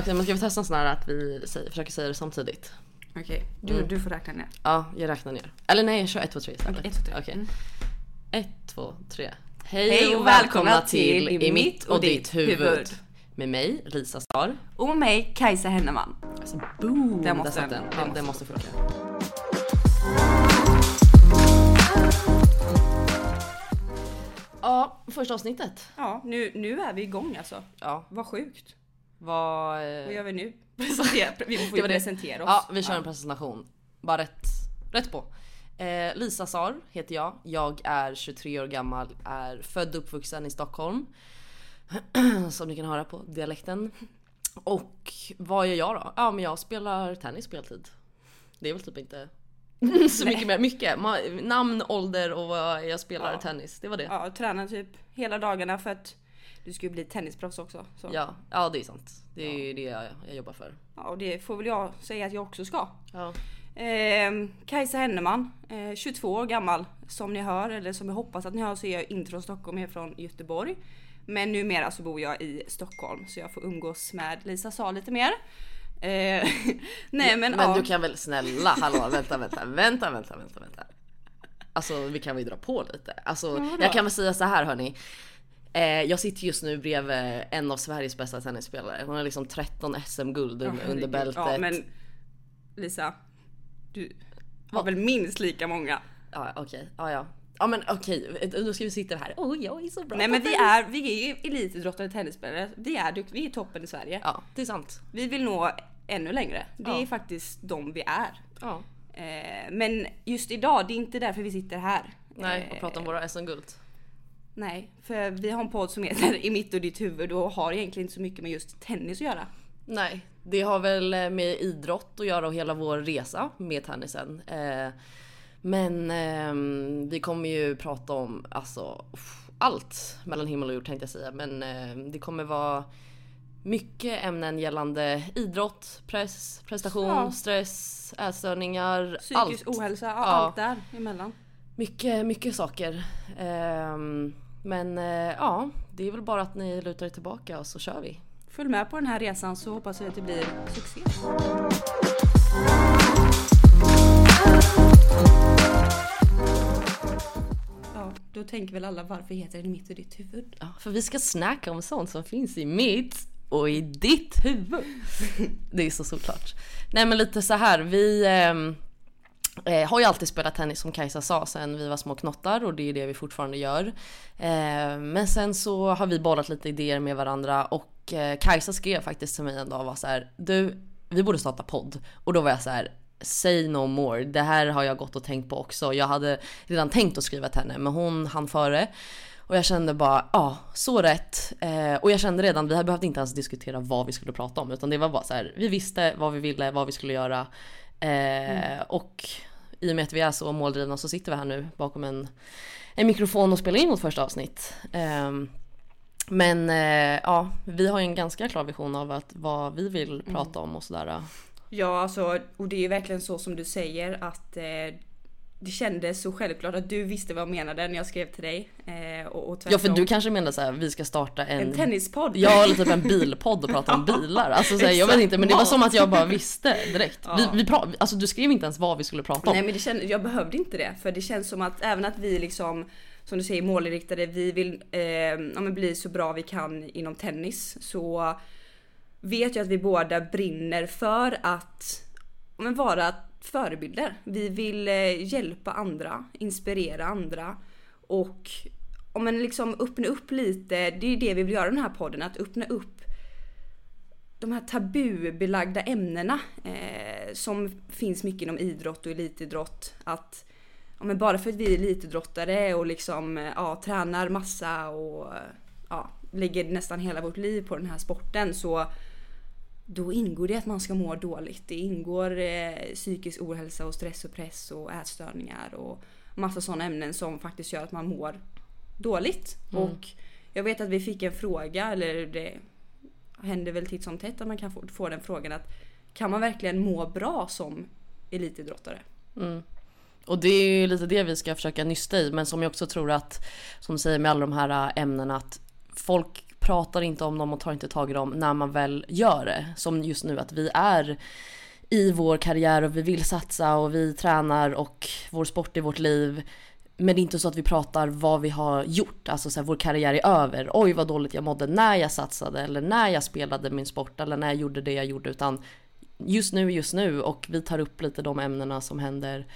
Okej men ska vi testa en sån här att vi säger, försöker säga det samtidigt? Okej, du, du får räkna ner. Ja, jag räknar ner. Eller nej, jag kör 1, 2, 3 istället. Okej, ett, två, tre. Okej. Mm. 1, 2, 3. Hej, och välkomna till I mitt och ditt huvud. Med mig, Lisa Star. Och med mig Kajsa Henneman. Alltså boom! Den måste Där satt den. den. Den Den, måste. den måste funka. Ja, första avsnittet. Ja, nu, nu är vi igång alltså. Ja, Vad sjukt. Vad... Vad gör vi nu? Vi får ju presentera oss. Ja, vi kör en presentation. Bara rätt, rätt på. Eh, Lisa Sar heter jag. Jag är 23 år gammal, är född och uppvuxen i Stockholm. Som ni kan höra på dialekten. Och vad gör jag då? Ja men jag spelar tennis på heltid. Det är väl typ inte så mycket mer. Mycket. Namn, ålder och vad jag spelar Ja. tennis. Det var det. Ja, och tränar typ hela dagarna för att du ska ju bli tennisproffs också. Så. Ja, ja det är sant. Det är ju det jag, jag jobbar för. Ja, och det får väl jag säga att jag också ska. Ja. Eh, Kajsa Henneman, eh, 22 år gammal. Som ni hör, eller som jag hoppas att ni hör, så är jag inte från Stockholm, jag är från Göteborg. Men numera så bor jag i Stockholm så jag får umgås med Lisa sa lite mer. Eh, nej men, Men ja. du kan väl snälla, hallå vänta vänta vänta vänta vänta vänta. Alltså vi kan väl dra på lite. Alltså vadå? jag kan väl säga så här hörni. Eh, jag sitter just nu bredvid en av Sveriges bästa tennisspelare. Hon har liksom 13 SM-guld Åh, under, bältet. Ja, men Lisa, du har väl minst lika många? Ja okej, ja ja. Ja men okej, då ska vi sitta här. Åh oh, jag är så bra Nej men vi är, vi är ju elitidrottare tennisspelare. Vi är, vi är toppen i Sverige. Ja det är sant. Vi vill nå ännu längre. Det Ja. är faktiskt de vi är. Ja. Eh, men just idag, det är inte därför vi sitter här. Nej Eh, och prata om våra SM-guld. Nej, för vi har en podd som heter I mitt och ditt huvud och har egentligen inte så mycket med just tennis att göra. Nej, det har väl med idrott att göra och hela vår resa med tennisen. Eh, men ehm, vi kommer ju prata om alltså allt mellan himmel och jord tänkte jag säga. Men eh, det kommer vara mycket ämnen gällande idrott, press, prestation, Ja. stress, ätstörningar, Psykisk allt. ohälsa, ja, Ja. allt där emellan. Mycket, mycket saker. Ehm, men eh, ja, det är väl bara att ni lutar er tillbaka och så kör vi. Följ med på den här resan så hoppas vi att det blir succé. Ja, då tänker väl alla varför heter den I mitt och ditt huvud? Ja, för vi ska snacka om sånt som finns i mitt och i ditt huvud. Det är så såklart. Nej men lite så här, vi ehm, eh, har ju alltid spelat tennis som Kajsa sa sen vi var små knottar och det är det vi fortfarande gör. Eh, men sen så har vi bollat lite idéer med varandra och eh, Kajsa skrev faktiskt till mig en dag och var så här, du vi borde starta podd. Och då var jag så här, say no more. Det här har jag gått och tänkt på också. Jag hade redan tänkt att skriva till henne men hon hann före. Och jag kände bara, ja, så rätt. Eh, och jag kände redan, vi hade behövt inte ens diskutera vad vi skulle prata om. Utan det var bara så här, vi visste vad vi ville, vad vi skulle göra. Eh, Och i och med att vi är så måldrivna så sitter vi här nu bakom en, en mikrofon och spelar in vårt första avsnitt. Eh, men eh, ja, vi har ju en ganska klar vision av att, vad vi vill prata om och sådär. Ja, alltså, och det är ju verkligen så som du säger att eh, det kändes så självklart att du visste vad jag menade när jag skrev till dig. Eh, och, och Ja för du kanske menar såhär, vi ska starta en, En tennispodd. Ja eller typ en bilpodd och prata om bilar. Alltså såhär, jag vet inte men det var som att jag bara visste direkt. Ja. Vi, vi pra- alltså du skrev inte ens vad vi skulle prata om. Nej men det kände, jag behövde inte det för det känns som att även att vi liksom som du säger målinriktade, vi vill eh, ja, bli så bra vi kan inom tennis så vet jag att vi båda brinner för att men vara förebilder. Vi vill eh, hjälpa andra, inspirera andra och om man liksom öppna upp lite, det är det vi vill göra i den här podden, att öppna upp de här tabubelagda ämnena eh, som finns mycket inom idrott och elitidrott. Att ja, men bara för att vi är elitidrottare och liksom eh, ja, tränar massa och ja, lägger nästan hela vårt liv på den här sporten så då ingår det att man ska må dåligt. Det ingår eh, psykisk ohälsa och stress och press och ätstörningar och massa sådana ämnen som faktiskt gör att man mår dåligt. Mm. Och jag vet att vi fick en fråga, eller det händer väl titt som tätt att man kan få, få den frågan att kan man verkligen må bra som elitidrottare? Mm. Och det är ju lite det vi ska försöka nysta i men som jag också tror att, som du säger med alla de här äh, ämnena att folk pratar inte om dem och tar inte tag i dem när man väl gör det. Som just nu att vi är i vår karriär och vi vill satsa och vi tränar och vår sport är vårt liv. Men det är inte så att vi pratar vad vi har gjort, alltså så här, vår karriär är över. Oj vad dåligt jag mådde när jag satsade eller när jag spelade min sport eller när jag gjorde det jag gjorde. Utan just nu just nu och vi tar upp lite de ämnena som händer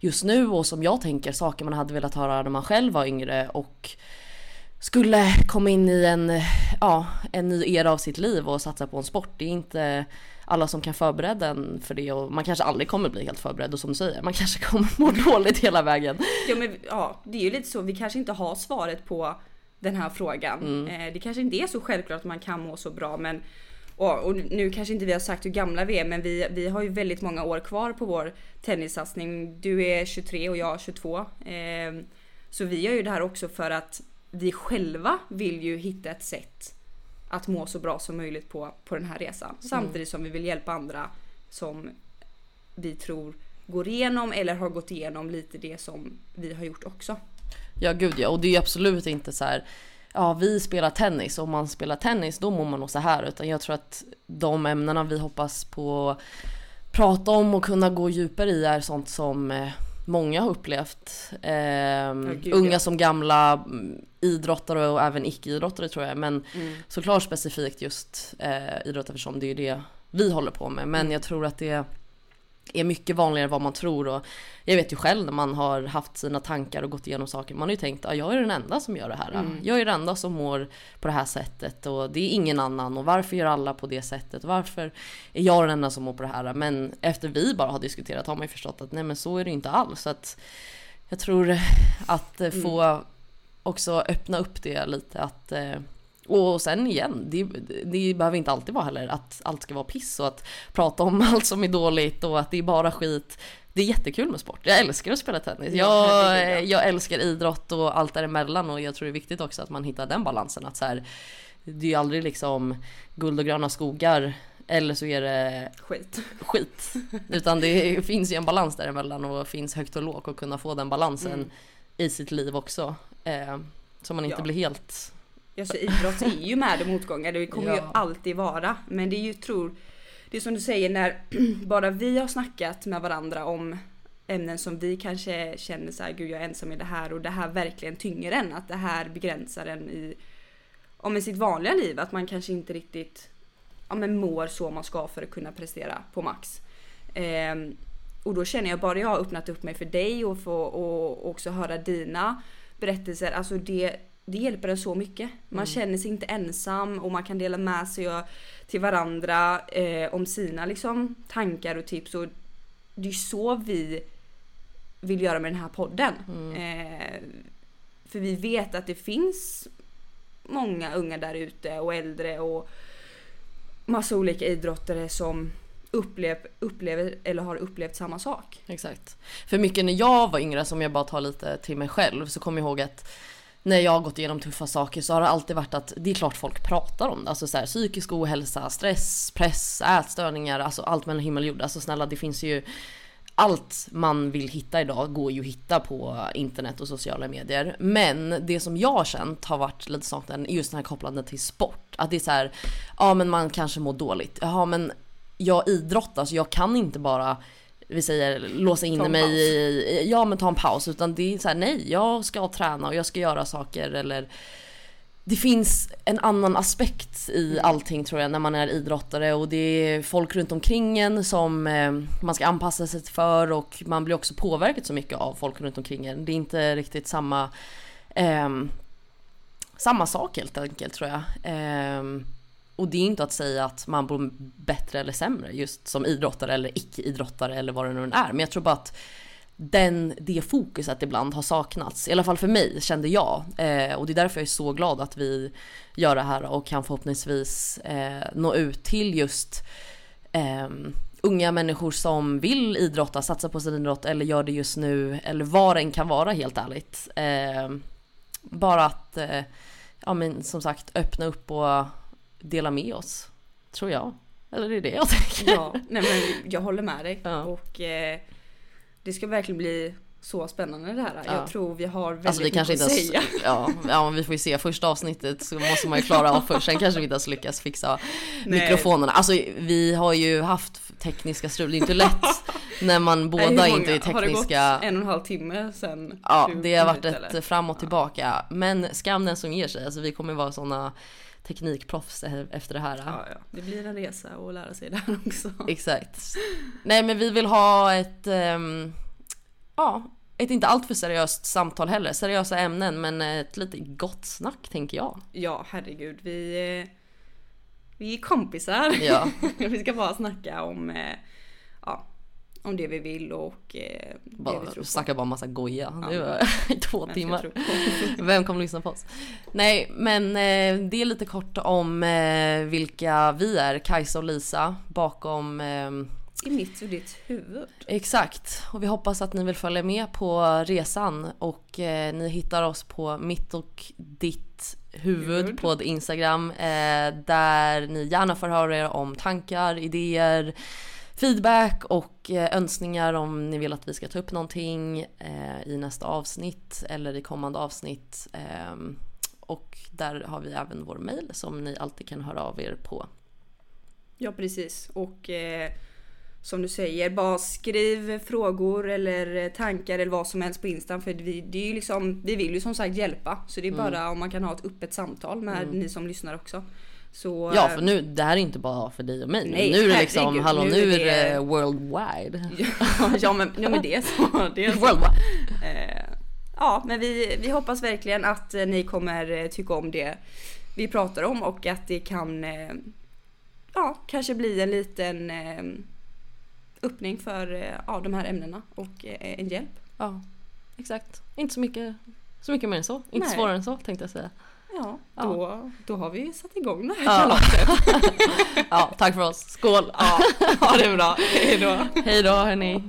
just nu och som jag tänker saker man hade velat höra när man själv var yngre och skulle komma in i en, ja, en ny era av sitt liv och satsa på en sport. Det är inte alla som kan förbereda en för det och man kanske aldrig kommer bli helt förberedd och som du säger, man kanske kommer må dåligt hela vägen. Ja men ja, det är ju lite så, vi kanske inte har svaret på den här frågan. Mm. Eh, det kanske inte är så självklart att man kan må så bra men och, och, nu kanske inte vi har sagt hur gamla vi är men vi, vi har ju väldigt många år kvar på vår tennissatsning. Du är 23 och jag 22. Eh, så vi gör ju det här också för att vi själva vill ju hitta ett sätt att må så bra som möjligt på, på den här resan. Mm. Samtidigt som vi vill hjälpa andra som vi tror går igenom eller har gått igenom lite det som vi har gjort också. Ja gud ja och det är absolut inte så här ja vi spelar tennis och om man spelar tennis då mår man nog så här utan jag tror att de ämnena vi hoppas på prata om och kunna gå djupare i är sånt som eh, många har upplevt. Eh, gud, unga ja. som gamla, mm, idrottare och även icke-idrottare tror jag. Men mm. såklart specifikt just eh, idrottare eftersom det är det vi håller på med. Men mm. jag tror att det är mycket vanligare än vad man tror och jag vet ju själv när man har haft sina tankar och gått igenom saker. Man har ju tänkt att ah, jag är den enda som gör det här. Mm. Jag är den enda som mår på det här sättet och det är ingen annan och varför gör alla på det sättet? Varför är jag den enda som mår på det här? Men efter vi bara har diskuterat har man ju förstått att nej men så är det inte alls. Så att jag tror att mm. få också öppna upp det lite att eh, och sen igen, det, det behöver inte alltid vara heller att allt ska vara piss och att prata om allt som är dåligt och att det är bara skit. Det är jättekul med sport. Jag älskar att spela tennis. Jag, jag älskar idrott och allt däremellan och jag tror det är viktigt också att man hittar den balansen. Att så här, det är ju aldrig liksom guld och gröna skogar eller så är det skit. skit. Utan det finns ju en balans däremellan och finns högt och lågt och kunna få den balansen mm. i sitt liv också. Eh, så man inte ja. blir helt Alltså idrott är ju med och motgångar, det kommer ja. ju alltid vara. Men det är ju tror, det är som du säger när bara vi har snackat med varandra om ämnen som vi kanske känner så här, gud jag är ensam i det här och det här verkligen tynger en. Att det här begränsar en i, om i sitt vanliga liv. Att man kanske inte riktigt ja, men mår så man ska för att kunna prestera på max. Ehm, och då känner jag bara jag har öppnat upp mig för dig och få och också höra dina berättelser. Alltså det, det hjälper en så mycket. Man mm. känner sig inte ensam och man kan dela med sig till varandra eh, om sina liksom, tankar och tips. Och det är så vi vill göra med den här podden. Mm. Eh, för vi vet att det finns många unga där ute och äldre och massa olika idrottare som upplev, upplever eller har upplevt samma sak. Exakt. För mycket när jag var yngre, som jag bara tar lite till mig själv, så kommer jag ihåg att när jag har gått igenom tuffa saker så har det alltid varit att det är klart folk pratar om det. Alltså så här, psykisk ohälsa, stress, press, ätstörningar, alltså allt mellan himmel och jord. Alltså snälla det finns ju allt man vill hitta idag går ju att hitta på internet och sociala medier. Men det som jag har känt har varit lite sånt är just den här kopplade till sport. Att det är så här, ja men man kanske mår dåligt. Ja men jag idrottar så jag kan inte bara vi säger låsa in mig i, ja men ta en paus utan det är så här, nej jag ska träna och jag ska göra saker eller det finns en annan aspekt i mm. allting tror jag när man är idrottare och det är folk runt omkring en som eh, man ska anpassa sig för och man blir också påverkad så mycket av folk runt omkring en. Det är inte riktigt samma eh, samma sak helt enkelt tror jag. Eh, och det är inte att säga att man blir bättre eller sämre just som idrottare eller icke-idrottare eller vad det nu är. Men jag tror bara att den, det fokuset ibland har saknats. I alla fall för mig kände jag. Eh, och det är därför jag är så glad att vi gör det här och kan förhoppningsvis eh, nå ut till just eh, unga människor som vill idrotta, satsa på sin idrott eller gör det just nu eller vad det än kan vara helt ärligt. Eh, bara att, eh, ja men som sagt öppna upp och dela med oss. Tror jag. Eller det är det jag tänker. Ja, nej men jag håller med dig. Ja. Och eh, det ska verkligen bli så spännande det här. Ja. Jag tror vi har väldigt Alltså vi kanske mycket inte att säga. ja, ja vi får ju se första avsnittet så måste man ju klara av först. Sen kanske vi inte ens lyckas fixa Nej. mikrofonerna. Alltså vi har ju haft tekniska strul, det är inte lätt när man Nej, båda många- inte är Har det tekniska. gått en och en halv timme sen Ja det har varit ett eller? fram och tillbaka. Men skam den som ger sig. Alltså vi kommer vara såna teknikproffs e- efter det här. Ja, ja. Det blir en resa att lära sig det här också. Exakt. Nej men vi vill ha ett, ehm, ja, ett inte alltför seriöst samtal heller. Seriösa ämnen men ett lite gott snack tänker jag. Ja, herregud. Vi, eh, vi är kompisar. Ja. vi ska bara snacka om, eh, ja, om det vi vill och eh, det vi Bara, tror på. snackar bara massa goja. Ja. två Men timmar. jag tror på. Vem kommer lyssna på oss? Nej, men eh, det är lite kort om eh, vilka vi är, Kajsa och Lisa, bakom eh, I mitt och ditt huvud. Exakt, och vi hoppas att ni vill följa med på resan och eh, ni hittar oss på mitt och ditt huvud Huvud. på Instagram eh, där ni gärna får höra er om tankar, idéer, feedback och eh, önskningar om ni vill att vi ska ta upp någonting eh, i nästa avsnitt eller i kommande avsnitt. ehm, och där har vi även vår mail som ni alltid kan höra av er på. Ja precis och eh, som du säger, bara skriv frågor eller eh, tankar eller vad som helst på Insta för vi, det är ju liksom, vi vill ju som sagt hjälpa. Så det är bara om man kan ha ett öppet samtal med ni som lyssnar också. Så, Ja eh, för nu, det här är inte bara för dig och mig. Nej, nu är det liksom, herregud, hallå nu nu är det- det worldwide. ja men, ja, men det är så. Det är så. worldwide. Eh, ja men vi, vi hoppas verkligen att eh, ni kommer eh, tycka om det vi pratar om och att det kan eh, ja, kanske bli en liten eh, öppning för eh, ja, de här ämnena och eh, en hjälp. Ja, exakt. Inte så mycket, så mycket mer än så. Inte Nej. svårare än så tänkte jag säga. Ja, Ja. då, då har vi satt igång det här Ja. kalaset. Ja, tack för oss. Skål! Ja, ha det bra. Hejdå. Hej då hörni!